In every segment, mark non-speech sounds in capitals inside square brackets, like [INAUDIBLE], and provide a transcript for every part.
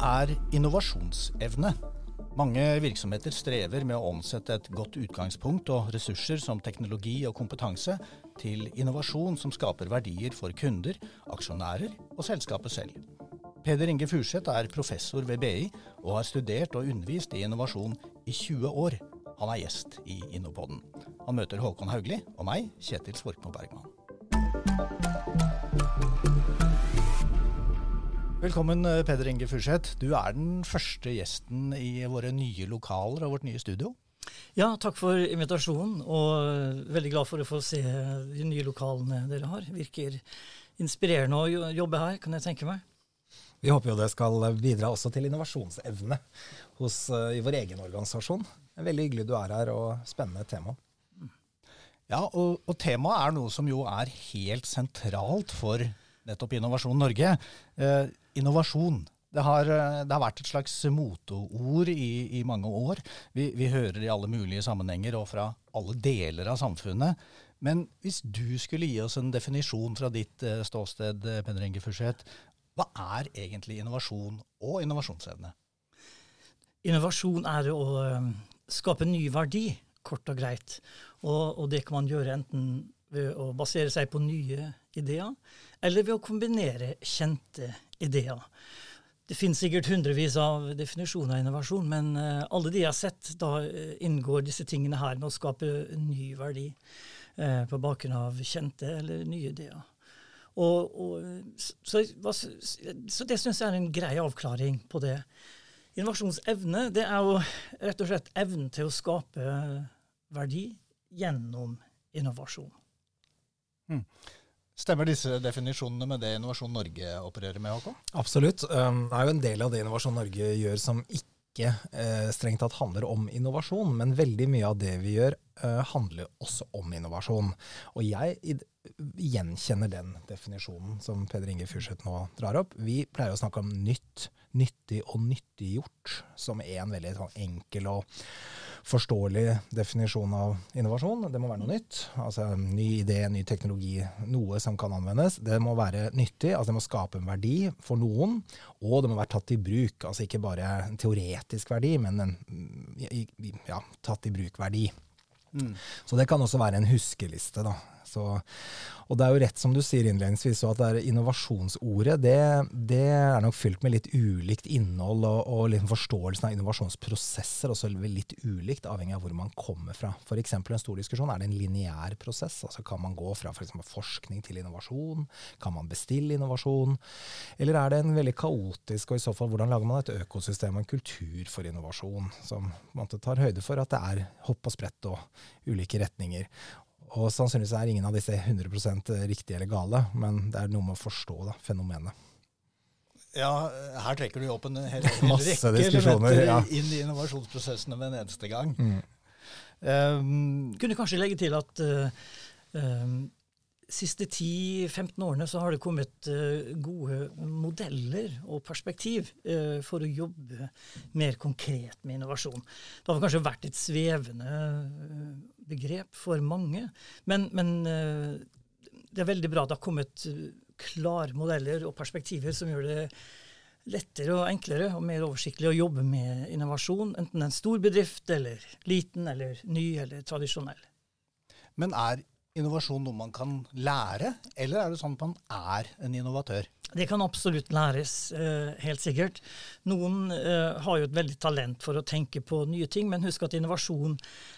Er innovasjonsevne? Mange virksomheter strever med å omsette et godt utgangspunkt og ressurser som teknologi og kompetanse til innovasjon som skaper verdier for kunder, aksjonærer og selskapet selv. Peder Inge Furseth er professor ved BI og har studert og undervist i innovasjon i 20 år. Han er gjest i Innopodden. Han møter Håkon Haugli og meg, Kjetil Svorkmo Bergman. Velkommen, eh, Peder Inge Furseth. Du er den første gjesten i våre nye lokaler og vårt nye studio. Ja, takk for invitasjonen, og veldig glad for å få se de nye lokalene dere har. Virker inspirerende å jobbe her, kan jeg tenke meg. Vi håper jo det skal bidra også til innovasjonsevne hos, uh, i vår egen organisasjon. Veldig hyggelig du er her, og spennende tema. Ja, og, og temaet er noe som jo er helt sentralt for nettopp Innovasjon Norge. Eh, innovasjon. Det har, eh, det har, vært et slags moteord i, i mange år. Vi, vi, hører i alle mulige sammenhenger og fra alle deler av samfunnet. Men hvis du skulle gi oss en definisjon fra ditt uh, ståsted, eh, Peder Inge Furseth, hva er egentlig innovasjon og innovasjonsevne? Innovasjon er å skape ny verdi, kort og greit. Og, og det kan man gjøre enten ved å basere seg på nye ideer, eller ved å kombinere kjente ideer. Det finnes sikkert hundrevis av definisjoner av innovasjon, men uh, alle de jeg har sett, da uh, inngår disse tingene her med å skape ny verdi uh, på bakgrunn av kjente eller nye ideer. Og, og, så, så, det syns jeg er en grei avklaring på det. Innovasjonsevne det er jo rett og slett evnen til å skape verdi gjennom innovasjon. Mm. Stemmer disse definisjonene med det Innovasjon Norge opererer med, Håkon? Absolutt. Um, det er jo en del av det Innovasjon Norge gjør som ikke eh, strengt tatt handler om innovasjon, men veldig mye av det vi gjør, handler også om innovasjon. Og jeg gjenkjenner den definisjonen som Peder Inge Furseth nå drar opp. Vi pleier å snakke om nytt, nyttig og nyttiggjort som en veldig sånn enkel og forståelig definisjon av innovasjon. Det må være noe nytt. Altså ny idé, ny teknologi, noe som kan anvendes. Det må være nyttig, altså det må skape en verdi for noen. Og det må være tatt i bruk. Altså ikke bare en teoretisk verdi, men en ja, tatt i bruk-verdi. Mm. Så det kan også være en huskeliste, da. Så, og det er jo rett som du sier innledningsvis, at det er innovasjonsordet det, det, er nok fylt med litt ulikt innhold, og, og liksom forståelsen av innovasjonsprosesser også litt ulikt, avhengig av hvor man kommer fra. F.eks. en stor diskusjon, er det en lineær prosess? Altså Kan man gå fra for forskning til innovasjon? Kan man bestille innovasjon? Eller er det en veldig kaotisk, og i så fall hvordan lager man et økosystem og en kultur for innovasjon, som tar høyde for at det er hopp og sprett og ulike retninger. Og sannsynligvis er ingen av disse 100 riktige eller gale, men det er noe med å forstå da, fenomenet. Ja, her trekker du opp en hel, hel [LAUGHS] rekke elementer ja. inn i innovasjonsprosessene med en eneste gang. Mm. Um, Kunne kanskje legge til at uh, um, siste 10-15 årene så har det kommet uh, gode modeller og perspektiv uh, for å jobbe mer konkret med innovasjon. Det har kanskje vært et svevende uh, begrep for mange, men, men det er veldig bra at det har kommet klare modeller og perspektiver som gjør det lettere og enklere og mer oversiktlig å jobbe med innovasjon, enten en stor bedrift eller liten eller ny eller tradisjonell. Men er innovasjon noe man kan lære, eller er det sånn at man er en innovatør? Det kan absolutt læres, uh, helt sikkert. Noen uh, har jo et veldig talent for å tenke på nye ting, men husk at innovasjon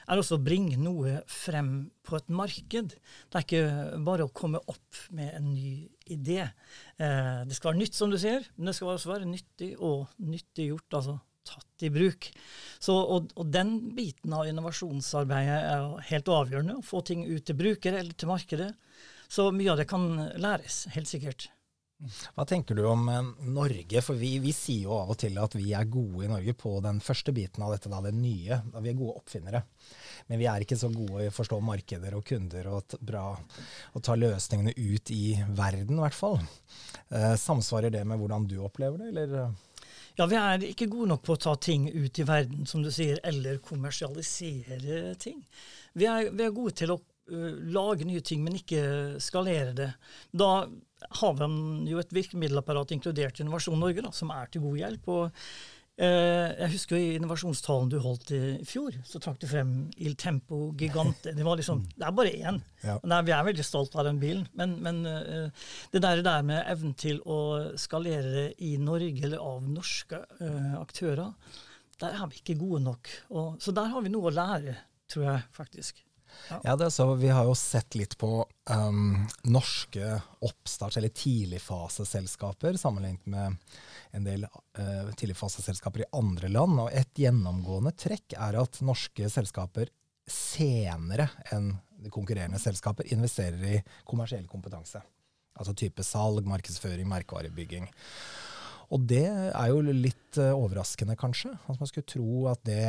er også å bringe noe frem på et marked. Det er ikke bare å komme opp med en ny idé. Uh, det skal være nytt, som du sier, men det skal også være nyttig og nyttiggjort. altså tatt i bruk. Så, og, og, den biten av innovasjonsarbeidet er helt avgjørende. Å få ting ut til brukere eller til markedet. Så mye av det kan læres, helt sikkert. Hva tenker du om eh, Norge? For vi, vi, sier jo av og til at vi er gode i Norge på den første biten av dette, da, det nye. Da vi er gode oppfinnere. Men vi er ikke så gode i å forstå markeder og kunder og, bra, og ta løsningene ut i verden, i hvert fall. Eh, samsvarer det med hvordan du opplever det, eller? Ja, vi er ikke gode nok på å ta ting ut i verden, som du sier, eller kommersialisere ting. Vi er, vi er gode til å uh, lage nye ting, men ikke skalere det. Da har vi jo et virkemiddelapparat inkludert Innovasjon Norge, da, som er til god hjelp. og jeg husker i innovasjonstalen du holdt i fjor, så trakk du frem Il Tempo Gigante. Det, var liksom, [LAUGHS] det er bare én. Ja. Og vi er veldig stolt av den bilen. Men, men eh, det der, der med evnen til å skalere i Norge, eller av norske eh, aktører, der er vi ikke gode nok. Og, så der har vi noe å lære, tror jeg faktisk. Ja, det er så, Vi har jo sett litt på um, norske oppstarts- eller tidligfaseselskaper sammenlignet med en del uh, tidligfaseselskaper i andre land. og Et gjennomgående trekk er at norske selskaper senere enn konkurrerende selskaper investerer i kommersiell kompetanse. Altså type salg, markedsføring, merkevarebygging. Og det er jo litt uh, overraskende, kanskje. At man skulle tro at det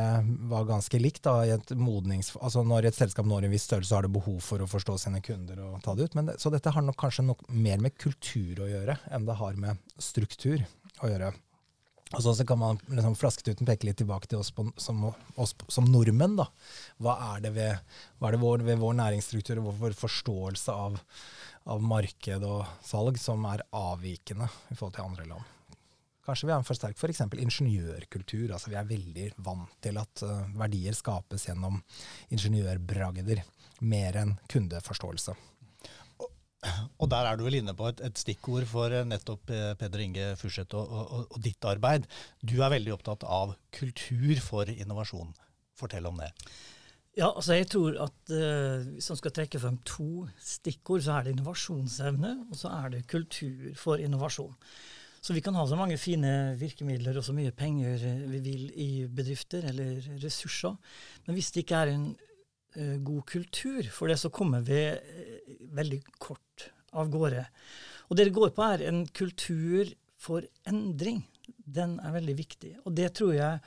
var ganske likt. da, et. Altså Når et selskap når en viss størrelse, har det behov for å forstå sine kunder og ta det ut. Det, så dette har nok kanskje nok mer med kultur å gjøre enn det har med struktur å gjøre. Og så, så kan man liksom flasketuten peke litt tilbake til oss, på, som, oss som, nordmenn. da. Hva er det ved, er det vår, ved vår næringsstruktur og vår forståelse av, av marked og salg som er avvikende i forhold til andre land? Kanskje vi har en for sterk f.eks. ingeniørkultur. altså Vi er veldig vant til at uh, verdier skapes gjennom ingeniørbragder, mer enn kundeforståelse. Og, og der er du vel inne på et, et stikkord for uh, nettopp uh, Peder Inge Furseth og, og, og, ditt arbeid. Du er veldig opptatt av kultur for innovasjon. Fortell om det. Ja, altså jeg tror at Hvis man skal trekke frem to stikkord, så er det innovasjonsevne og så er det kultur for innovasjon. Så vi kan ha så mange fine virkemidler og så mye penger vi vil i bedrifter eller ressurser. Men hvis det ikke er en uh, god kultur for det, så kommer vi uh, veldig kort av gårde. Og det det går på, er en kultur for endring. Den er veldig viktig. Og det tror jeg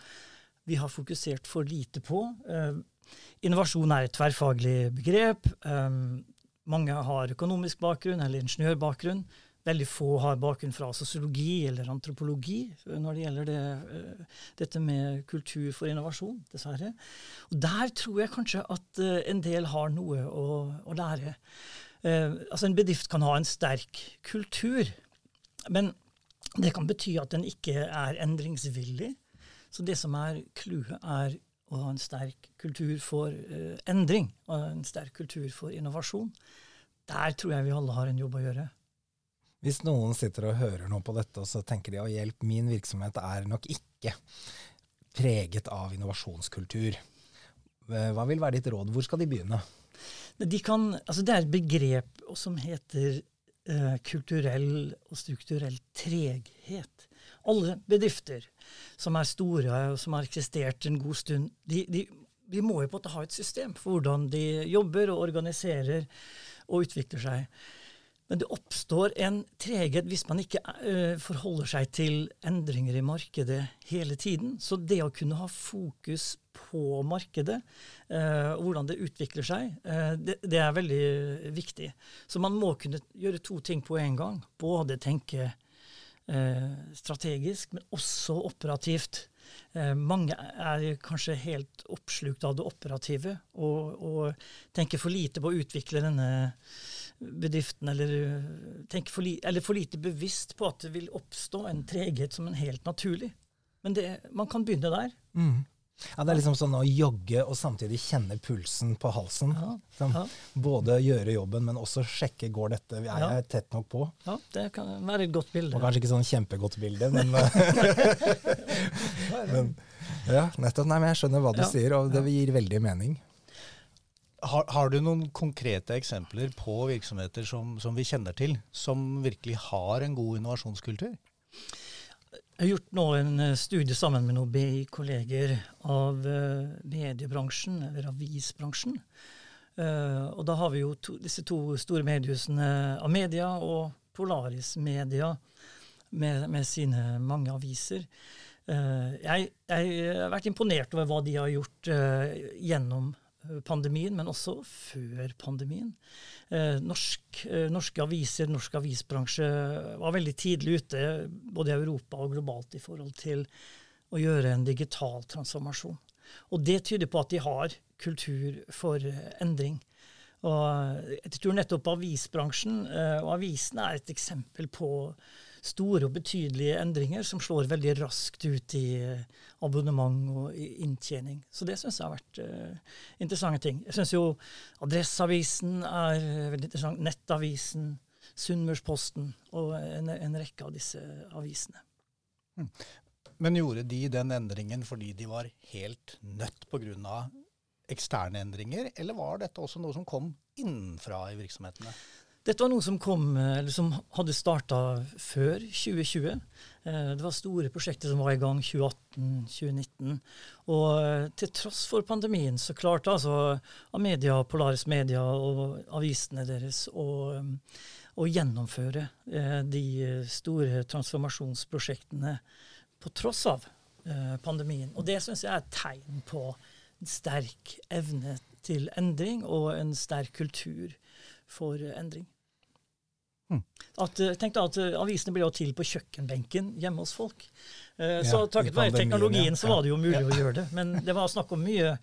vi har fokusert for lite på. Uh, innovasjon er et tverrfaglig begrep. Um, mange har økonomisk bakgrunn eller ingeniørbakgrunn. Veldig få har bakgrunn fra sosiologi eller antropologi når det gjelder det, eh, dette med kultur for innovasjon, dessverre. Og Der tror jeg kanskje at eh, en del har noe å, å lære. Eh, altså En bedrift kan ha en sterk kultur, men det kan bety at den ikke er endringsvillig. Så det som er clouet, er å ha en sterk kultur for uh, endring og en sterk kultur for innovasjon. Der tror jeg vi alle har en jobb å gjøre. Hvis noen sitter og hører noe på dette, og så tenker de å hjelp, min virksomhet er nok ikke preget av innovasjonskultur. Hva vil være ditt råd? Hvor skal de begynne? De kan, altså det er et begrep som heter uh, kulturell og strukturell treghet. Alle bedrifter som er store og som har eksistert en god stund, de, de, de må jo på en måte ha et system for hvordan de jobber og organiserer og utvikler seg. Men det oppstår en treghet hvis man ikke uh, forholder seg til endringer i markedet hele tiden. Så det å kunne ha fokus på markedet, uh, og hvordan det utvikler seg, uh, det, det, er veldig viktig. Så man må kunne gjøre to ting på en gang. Både tenke strategisk, men også operativt. mange er kanskje helt oppslukt av det operative og, og tenker for lite på å utvikle denne bedriften eller tenker for, li, eller for lite bevisst på at det vil oppstå en treghet som en helt naturlig. Men det, man kan begynne der. Mm. Ja, Det er liksom sånn å jogge og samtidig kjenne pulsen på halsen. Ja, sånn, ja. Både gjøre jobben, men også sjekke går dette, er jeg ja. tett nok på. Ja, Det kan være et godt bilde. Og kanskje ikke sånn kjempegodt bilde, men, [LAUGHS] [LAUGHS] men Ja, nettopp. Nei, men jeg skjønner hva du sier, og det gir veldig mening. Har, har, du noen konkrete eksempler på virksomheter som, som, vi kjenner til, som virkelig har en god innovasjonskultur? Jeg har gjort nå en eh, studie sammen med noen BI-kolleger av uh, mediebransjen, eller avisbransjen. Uh, og da har vi jo to, disse to store mediehusene Amedia og Polaris Media med, med sine mange aviser. Jeg, jeg, har vært imponert over hva de har gjort gjennom pandemien, men også før pandemien. Eh, norsk, eh, norske aviser, norsk avisbransje var veldig tidlig ute, både i Europa og globalt, i forhold til å gjøre en digital transformasjon. Og det tyder på at de har kultur for eh, endring. Og jeg tror nettopp avisbransjen og avisene er et eksempel på store og betydelige endringer som slår veldig raskt ut i abonnement og i inntjening. Så det syns jeg har vært uh, interessante ting. Jeg syns jo Adresseavisen er veldig interessant. Nettavisen, Sunnmørsposten og en, en, rekke av disse avisene. Mm. Men gjorde de den endringen fordi de var helt nødt pga. eksterne endringer, eller var dette også noe som kom innenfra i virksomhetene? Dette var noe som, kom, som hadde starta før 2020. Eh, det var store prosjekter som var i gang 2018-2019. Og eh, til tross for pandemien så klarte altså Amedia, Polaris Media og avisene deres å, å gjennomføre eh, de store transformasjonsprosjektene på tross av pandemien. Og det syns jeg er et tegn på en sterk evne til endring og en sterk kultur for endring. Hmm. At, eh, tenk da at uh, Avisene ble jo til på kjøkkenbenken hjemme hos folk. Uh, ja, så takket være teknologien så var det jo mulig ja. å gjøre det. Men det var snakk om mye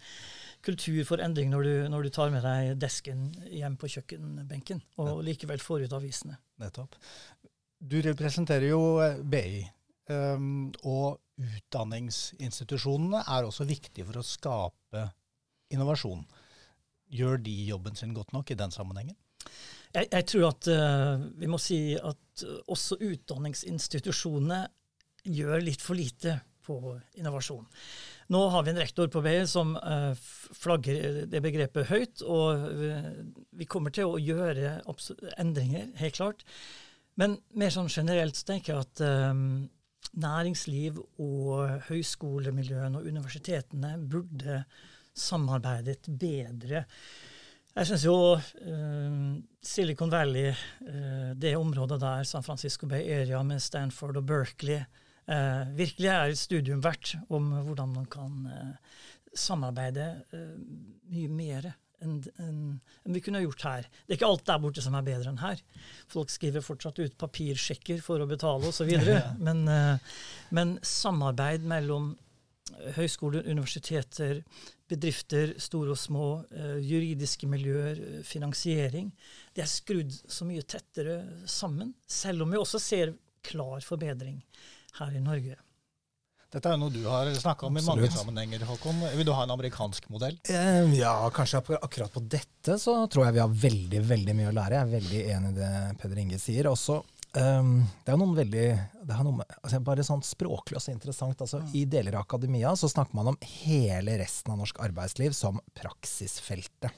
kultur for endring når du, når du tar med deg desken hjem på kjøkkenbenken, og likevel får ut avisene. Nettopp. Du representerer jo BI, um, og utdanningsinstitusjonene er også viktige for å skape innovasjon. Gjør de jobben sin godt nok i den sammenhengen? Jeg, jeg tror at uh, vi må si at uh, også utdanningsinstitusjonene gjør litt for lite på innovasjon. Nå har vi en rektor på BI som uh, flagger det begrepet høyt, og vi kommer til å gjøre endringer, helt klart. Men mer sånn generelt så tenker jeg at næringsliv og høyskolemiljøene og universitetene burde samarbeidet bedre jeg syns jo uh, Silicon Valley, uh, det området der, San Francisco Bay Area med Stanford og Berkeley, uh, virkelig er et studium verdt om hvordan man kan samarbeide mye mer enn en, en vi kunne gjort her. Det er ikke alt der borte som er bedre enn her. Folk skriver fortsatt ut papirsjekker for å betale osv. [LAUGHS] men, men samarbeid mellom høyskoler, universiteter, bedrifter, store og små, eh, juridiske miljøer, eh, finansiering. Det er skrudd så mye tettere sammen, selv om vi også ser klar forbedring her i Norge. Dette er jo noe du har snakka om i mange sammenhenger, Håkon. Vil du ha en amerikansk modell? Eh, ja, kanskje akkurat på dette så tror jeg vi har veldig veldig mye å lære. Jeg er veldig enig i det Peder Inge sier. Også Um, det er noen veldig det er noe, altså Bare sånn språklig også interessant. Altså, mm. I deler av akademia så snakker man om hele resten av norsk arbeidsliv som praksisfeltet.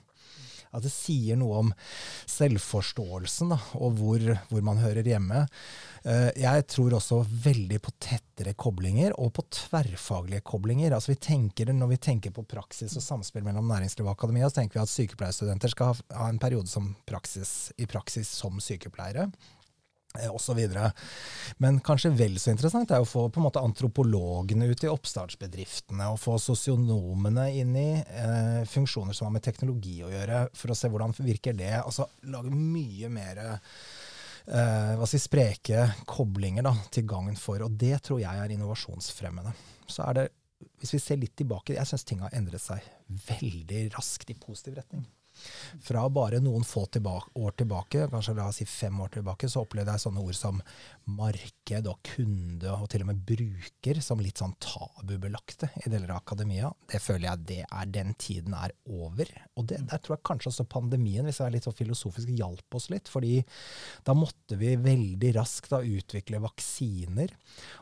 At det sier noe om selvforståelsen da, og hvor, hvor, man hører hjemme. Uh, jeg tror også veldig på tettere koblinger og på tverrfaglige koblinger. Altså vi tenker, når vi tenker på praksis og samspill mellom næringsliv og akademia, så tenker vi at sykepleierstudenter skal ha, ha en periode som praksis, i praksis som sykepleiere. Eh, videre. Men kanskje vel så interessant er å få på en måte antropologene ut i oppstartsbedriftene, og få sosionomene inn i eh, funksjoner som har med teknologi å gjøre, for å se hvordan virker det. Altså lage mye mer eh, si, spreke koblinger da, til gagn for. Og det tror jeg er innovasjonsfremmende. Så er det, hvis vi ser litt tilbake, jeg syns ting har endret seg veldig raskt i positiv retning. Fra bare noen få tilbake, år tilbake, kanskje la oss si fem år tilbake, så opplevde jeg sånne ord som marked og kunde og til og med bruker som litt sånn tabubelagte i deler av akademia. Det føler jeg det er den tiden er over. Og det, der tror jeg kanskje også pandemien, hvis jeg er litt så filosofisk, hjalp oss litt. fordi da måtte vi veldig raskt da utvikle vaksiner.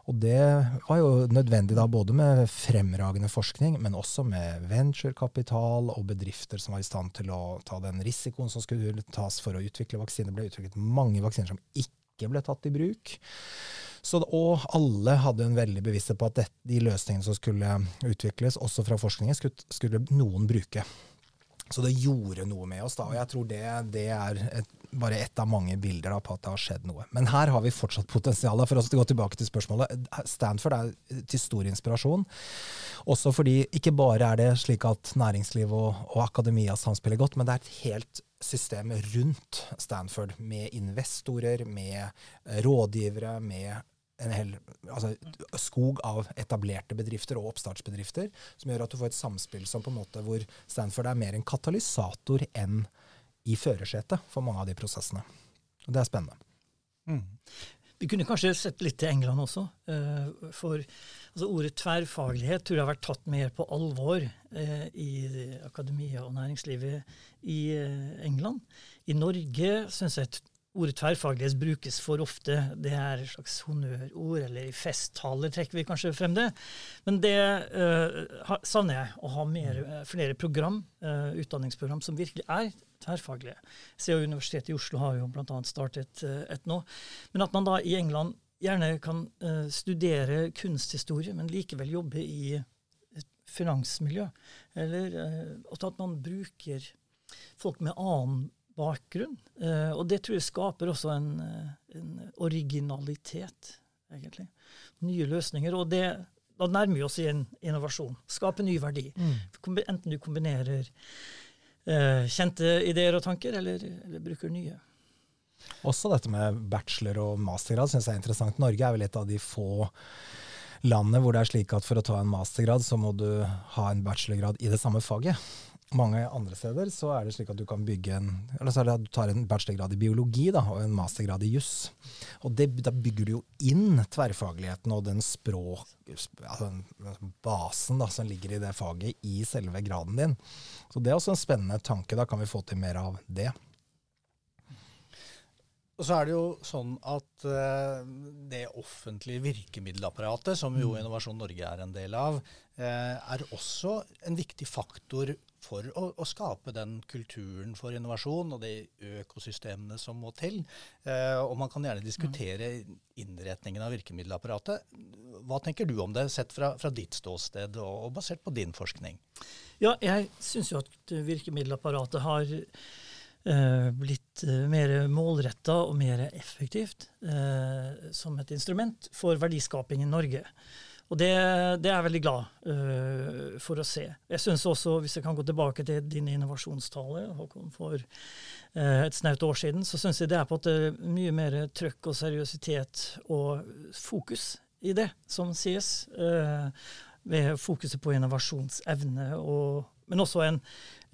Og det var jo nødvendig da både med fremragende forskning, men også med venturekapital og bedrifter som var i stand til å ta den risikoen som skulle tas for å utvikle vaksiner. Det ble utviklet mange vaksiner som ikke ble tatt i bruk. Så, og alle hadde en veldig bevissthet på at det, de løsningene som skulle utvikles, også fra forskningen, skulle, skulle noen bruke. Så det gjorde noe med oss, da. Og jeg tror det, det er et, bare ett av mange bilder da, på at det har skjedd noe. Men her har vi fortsatt potensial. For oss å gå tilbake til spørsmålet. Stanford er til stor inspirasjon. Også fordi ikke bare er det slik at næringsliv og, og akademia samspiller godt, men det er et helt system rundt Stanford, med investorer, med rådgivere, med en hel altså, skog av etablerte bedrifter og oppstartsbedrifter, som gjør at du får et samspill som på en måte hvor Stanford er mer en katalysator enn i førersetet for mange av de prosessene. Og det er spennende. Mm. Vi kunne kanskje sett litt til England også. Uh, for altså, ordet tverrfaglighet tror jeg har vært tatt mer på alvor uh, i akademia og næringslivet i uh, England. I Norge syns jeg ordet tverrfaglighet brukes for ofte. Det er et slags honnørord, eller i festtaler trekker vi kanskje frem det. Men det uh, savner jeg, å ha mer, uh, flere program, uh, utdanningsprogram som virkelig er tverrfaglige. CO Universitetet i Oslo har jo bl.a. startet et nå. Men at man da i England gjerne kan studere kunsthistorie, men likevel jobbe i et finansmiljø. Eller at man bruker folk med annen bakgrunn. Eh, og det tror jeg skaper også en, eh, en, originalitet, egentlig. Nye løsninger. Og det, da nærmer vi oss i en innovasjon. Skape ny verdi. Mm. Enten du kombinerer eh, kjente ideer og tanker, eller, eller, bruker nye. Også dette med bachelor og mastergrad syns jeg er interessant. Norge er vel et av de få landene hvor det er slik at for å ta en mastergrad, så må du ha en bachelorgrad i det samme faget mange andre steder så er det slik at du kan bygge en eller så er det at du tar en bachelorgrad i biologi da, og en mastergrad i juss. Og det, Da bygger du jo inn tverrfagligheten og den språk, altså den basen da, som ligger i det faget, i selve graden din. Så Det er også en spennende tanke. Da kan vi få til mer av det. Og så er det jo sånn at uh, det offentlige virkemiddelapparatet, som jo mm. Innovasjon Norge er en del av, uh, er også en viktig faktor for å, å, skape den kulturen for innovasjon og de økosystemene som må til. Uh, og man kan gjerne diskutere innretningen av virkemiddelapparatet. Hva tenker du om det, sett fra, fra ditt ståsted og, og basert på din forskning? Ja, jeg syns jo at virkemiddelapparatet har Eh, blitt eh, mer målretta og mer effektivt eh, som et instrument for verdiskaping i Norge. Og det, det er jeg veldig glad uh, for å se. Jeg synes også, Hvis jeg kan gå tilbake til din innovasjonstale Håkon, for uh, et snaut år siden, så syns jeg det er på at det er mye mer trøkk og seriøsitet og fokus i det som sies. Uh, ved fokuset på innovasjonsevne, og, men også en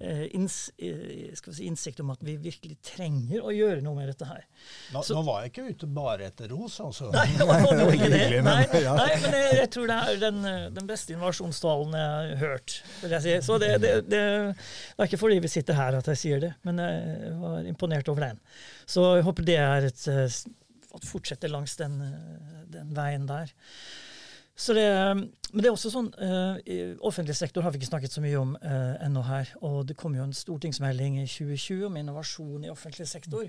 Eh, inns, eh, si, innsikt om at vi virkelig trenger å gjøre noe med dette her. Nå, Så, nå var jeg ikke ute bare etter ros, altså. Nei, det ikke det. Nei, nei, men jeg, jeg, tror det er den, den beste invasjonstalen jeg har hørt. vil jeg si. Så det, det, det, det er ikke fordi vi sitter her at jeg sier det, men jeg var imponert over den. Så jeg håper det er et eh, at fortsetter langs den, den veien der. Det, men det er også sånn, uh, Offentlig sektor har vi ikke snakket så mye om uh, ennå her. Og det kom jo en stortingsmelding i 2020 om innovasjon i offentlig sektor.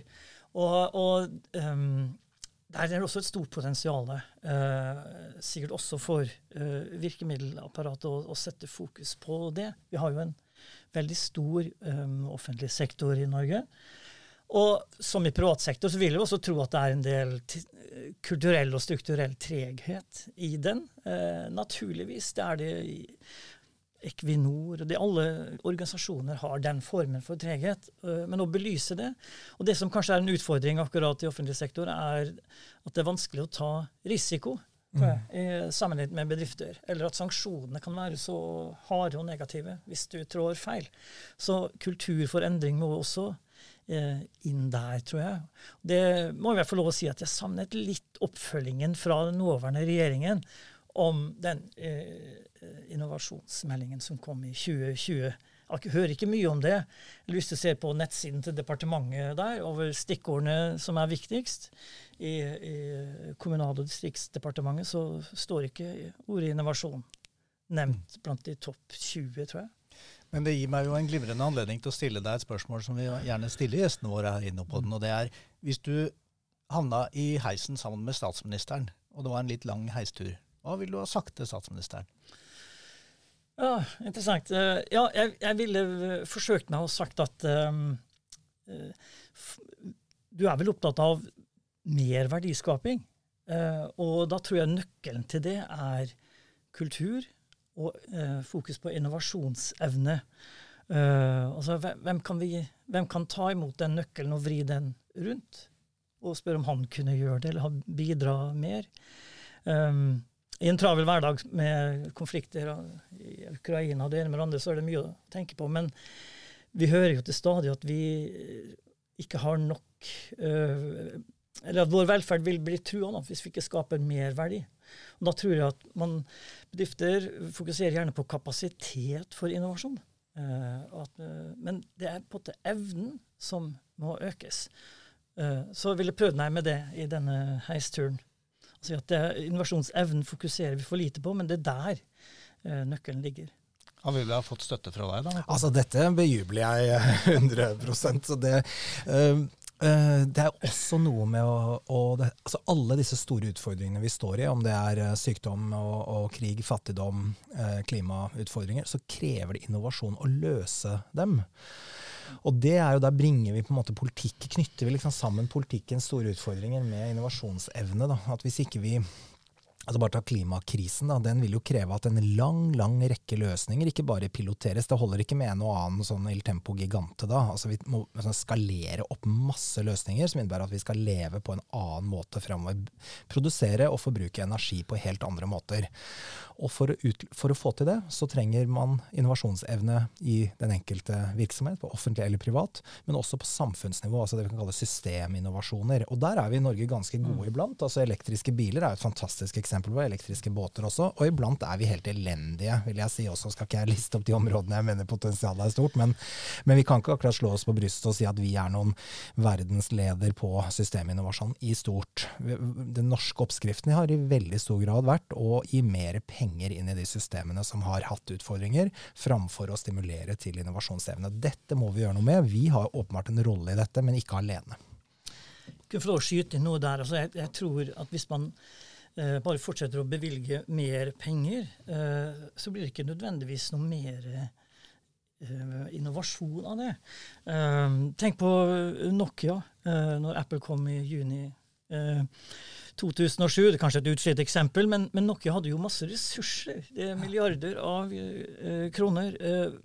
Og, og um, der er det også et stort potensial, uh, sikkert også for uh, virkemiddelapparatet, å, å, sette fokus på det. Vi har jo en veldig stor um, offentlig sektor i Norge. Og som i privat sektor så vil jeg også tro at det er en del kulturell og strukturell treghet i den. Eh, naturligvis. Det er det i Equinor og Alle organisasjoner har den formen for treghet. Eh, men å belyse det Og det som kanskje er en utfordring akkurat i offentlig sektor, er at det er vanskelig å ta risiko. Mm. sammenlignet med bedrifter. Eller at sanksjonene kan være så harde og negative hvis du trår feil. Så kultur for endring må også inn der, tror jeg. Det må jeg få lov å si at jeg savnet litt oppfølgingen fra den nåværende regjeringen om den eh, innovasjonsmeldingen som kom i 2020. Jeg hører ikke mye om det. Jeg har lyst til å se på nettsiden til departementet der over stikkordene som er viktigst. I, i Kommunal- og distriktsdepartementet så står ikke ordet innovasjon nevnt blant de topp 20, tror jeg. Men det gir meg jo en glimrende anledning til å stille deg et spørsmål som vi gjerne stiller gjestene våre her inne på den. Og det er hvis du havna i heisen sammen med statsministeren, og det var en litt lang heistur, hva ville du ha sagt til statsministeren? Ja, interessant. Eh, ja, jeg, jeg ville forsøkt meg å sagt at um, du er vel opptatt av mer verdiskaping. Uh, og da tror jeg nøkkelen til det er kultur, og eh, fokus på innovasjonsevne. Uh, altså, hvem kan, vi, hvem kan, ta imot den nøkkelen og vri den rundt? Og spørre om han kunne gjøre det, eller bidra mer. Um, I en travel hverdag med konflikter i Ukraina og det ene med det andre, så er det mye å tenke på. Men vi hører jo til stadig at vi ikke har nok uh, Eller at vår velferd vil bli trua hvis vi ikke skaper mer verdi. Og da tror jeg at man, bedrifter fokuserer gjerne på kapasitet for innovasjon. Uh, at, uh, men det er på en måte evnen som må økes. så vil jeg prøve meg med det i denne heisturen. Altså at det, Innovasjonsevnen fokuserer vi for lite på, men det er der nøkkelen ligger. Han ville ha fått støtte fra deg, da? Altså, dette bejubler jeg 100% så det, uh, uh, det er også noe med å, å det, altså Alle disse store utfordringene vi står i, om det er uh, sykdom og, og, krig, fattigdom, klimautfordringer, så krever det innovasjon å løse dem. Og det er jo, Der bringer vi på en måte politikk, knytter vi liksom sammen politikkens store utfordringer med innovasjonsevne. Da. At Hvis ikke vi Altså bare ta klimakrisen, da. Den vil jo kreve at en lang lang rekke løsninger ikke bare piloteres. Det holder ikke med en og annen sånn Il Tempo Gigante. da. Altså Vi må sånn, skalere opp masse løsninger som innebærer at vi skal leve på en annen måte framover. Produsere og forbruke energi på helt andre måter. Og for å, ut, for å, få til det, så trenger man innovasjonsevne i den enkelte virksomhet, på offentlig eller privat, men også på samfunnsnivå, altså det vi kan kalle systeminnovasjoner. Og der er vi i Norge ganske gode mm. iblant. altså Elektriske biler er et fantastisk eksempel eksempel på elektriske båter også. Og iblant er vi helt elendige, vil jeg si også. Skal ikke jeg liste opp de områdene jeg mener potensialet er stort, men, men vi kan ikke akkurat slå oss på brystet og si at vi er noen verdensleder på systeminnovasjon i stort. Den norske oppskriften har i veldig stor grad vært å gi mer penger inn i de systemene som har hatt utfordringer, framfor å stimulere til innovasjonsevne. Dette må vi gjøre noe med. Vi har åpenbart en rolle i dette, men ikke alene. Lov å skyte inn noe der. Altså jeg, jeg, tror at hvis man eh, bare fortsetter å bevilge mer penger, eh, så blir det ikke nødvendigvis noe mer eh, innovasjon av det. Eh, tenk på Nokia, eh, når Apple kom i juni 2007. Eh, det er kanskje et utslitt eksempel, men, men, Nokia hadde jo masse ressurser. Det er milliarder av kroner.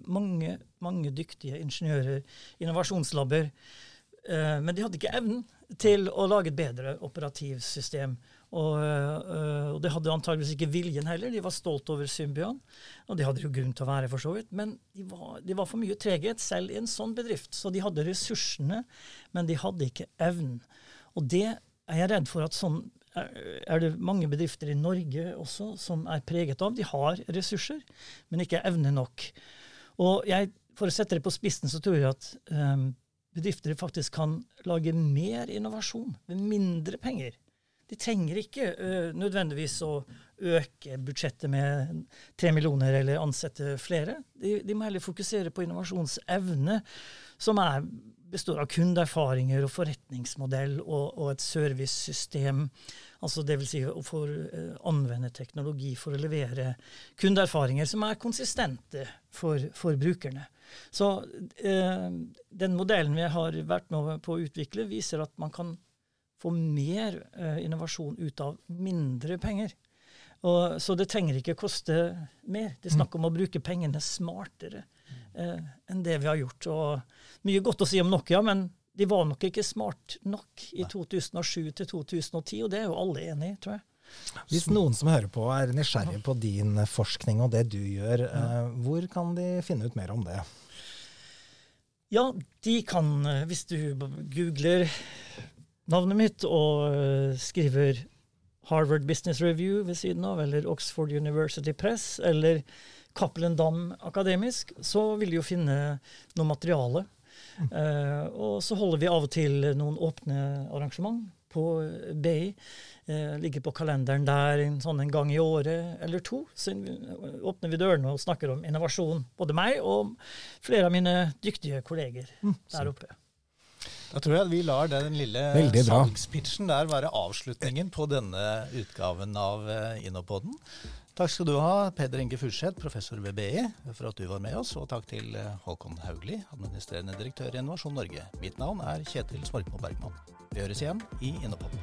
mange, mange dyktige ingeniører, innovasjonslabber. men de hadde ikke evnen til å lage et bedre operativsystem. Og, øh, og, det hadde antageligvis ikke viljen heller. De var stolt over Symbian, og det hadde jo grunn til å være, for så vidt. Men de var, de var for mye treghet selv i en sånn bedrift. Så de hadde ressursene, men de hadde ikke evnen. Og det er jeg redd for at sånn er det mange bedrifter i Norge også som er preget av. De har ressurser, men ikke evne nok. Og jeg, for å sette det på spissen, så tror jeg at um, bedrifter faktisk kan lage mer innovasjon med mindre penger de trenger ikke uh, nødvendigvis å øke budsjettet med tre millioner eller ansette flere. De, de, må heller fokusere på innovasjonsevne, som er, består av kundeerfaringer og forretningsmodell og, og et servicesystem. Altså Dvs. Si å få uh, anvende teknologi for å levere kundeerfaringer som er konsistente for, for brukerne. Så eh, den modellen vi har vært med på å utvikle, viser at man kan få mer eh, innovasjon ut av mindre penger. Og, så det trenger ikke koste mer. Det er snakk om å bruke pengene smartere eh, enn det vi har gjort. Og mye godt å si om Nokia, men de var nok ikke smart nok i 2007 til 2010, og det er jo alle enig i, tror jeg. Hvis noen som hører på er nysgjerrig på din forskning og det du gjør, eh, hvor kan de finne ut mer om det? Ja, de kan, eh, hvis du googler navnet mitt og uh, skriver Harvard Business Review ved siden av, eller Oxford University Press, eller Cappelen Dam Akademisk, så vil de jo finne noe materiale. Uh, og så holder vi av og til noen åpne arrangement på BI. Uh, ligger på kalenderen der en sånn en gang i året eller to. Så åpner vi dørene og snakker om innovasjon. Både meg og flere av mine dyktige kolleger mm, der oppe. Da tror jeg vi lar den lille salgspitchen der være avslutningen på denne utgaven av eh, Innopoden. Takk skal du ha, Peder Inge Furseth, professor ved BI, for at du var med oss. Og takk til eh, Håkon Haugli, administrerende direktør i Innovasjon Norge. Mitt navn er Kjetil Svorkmo Bergman. Vi høres igjen i Innopoden.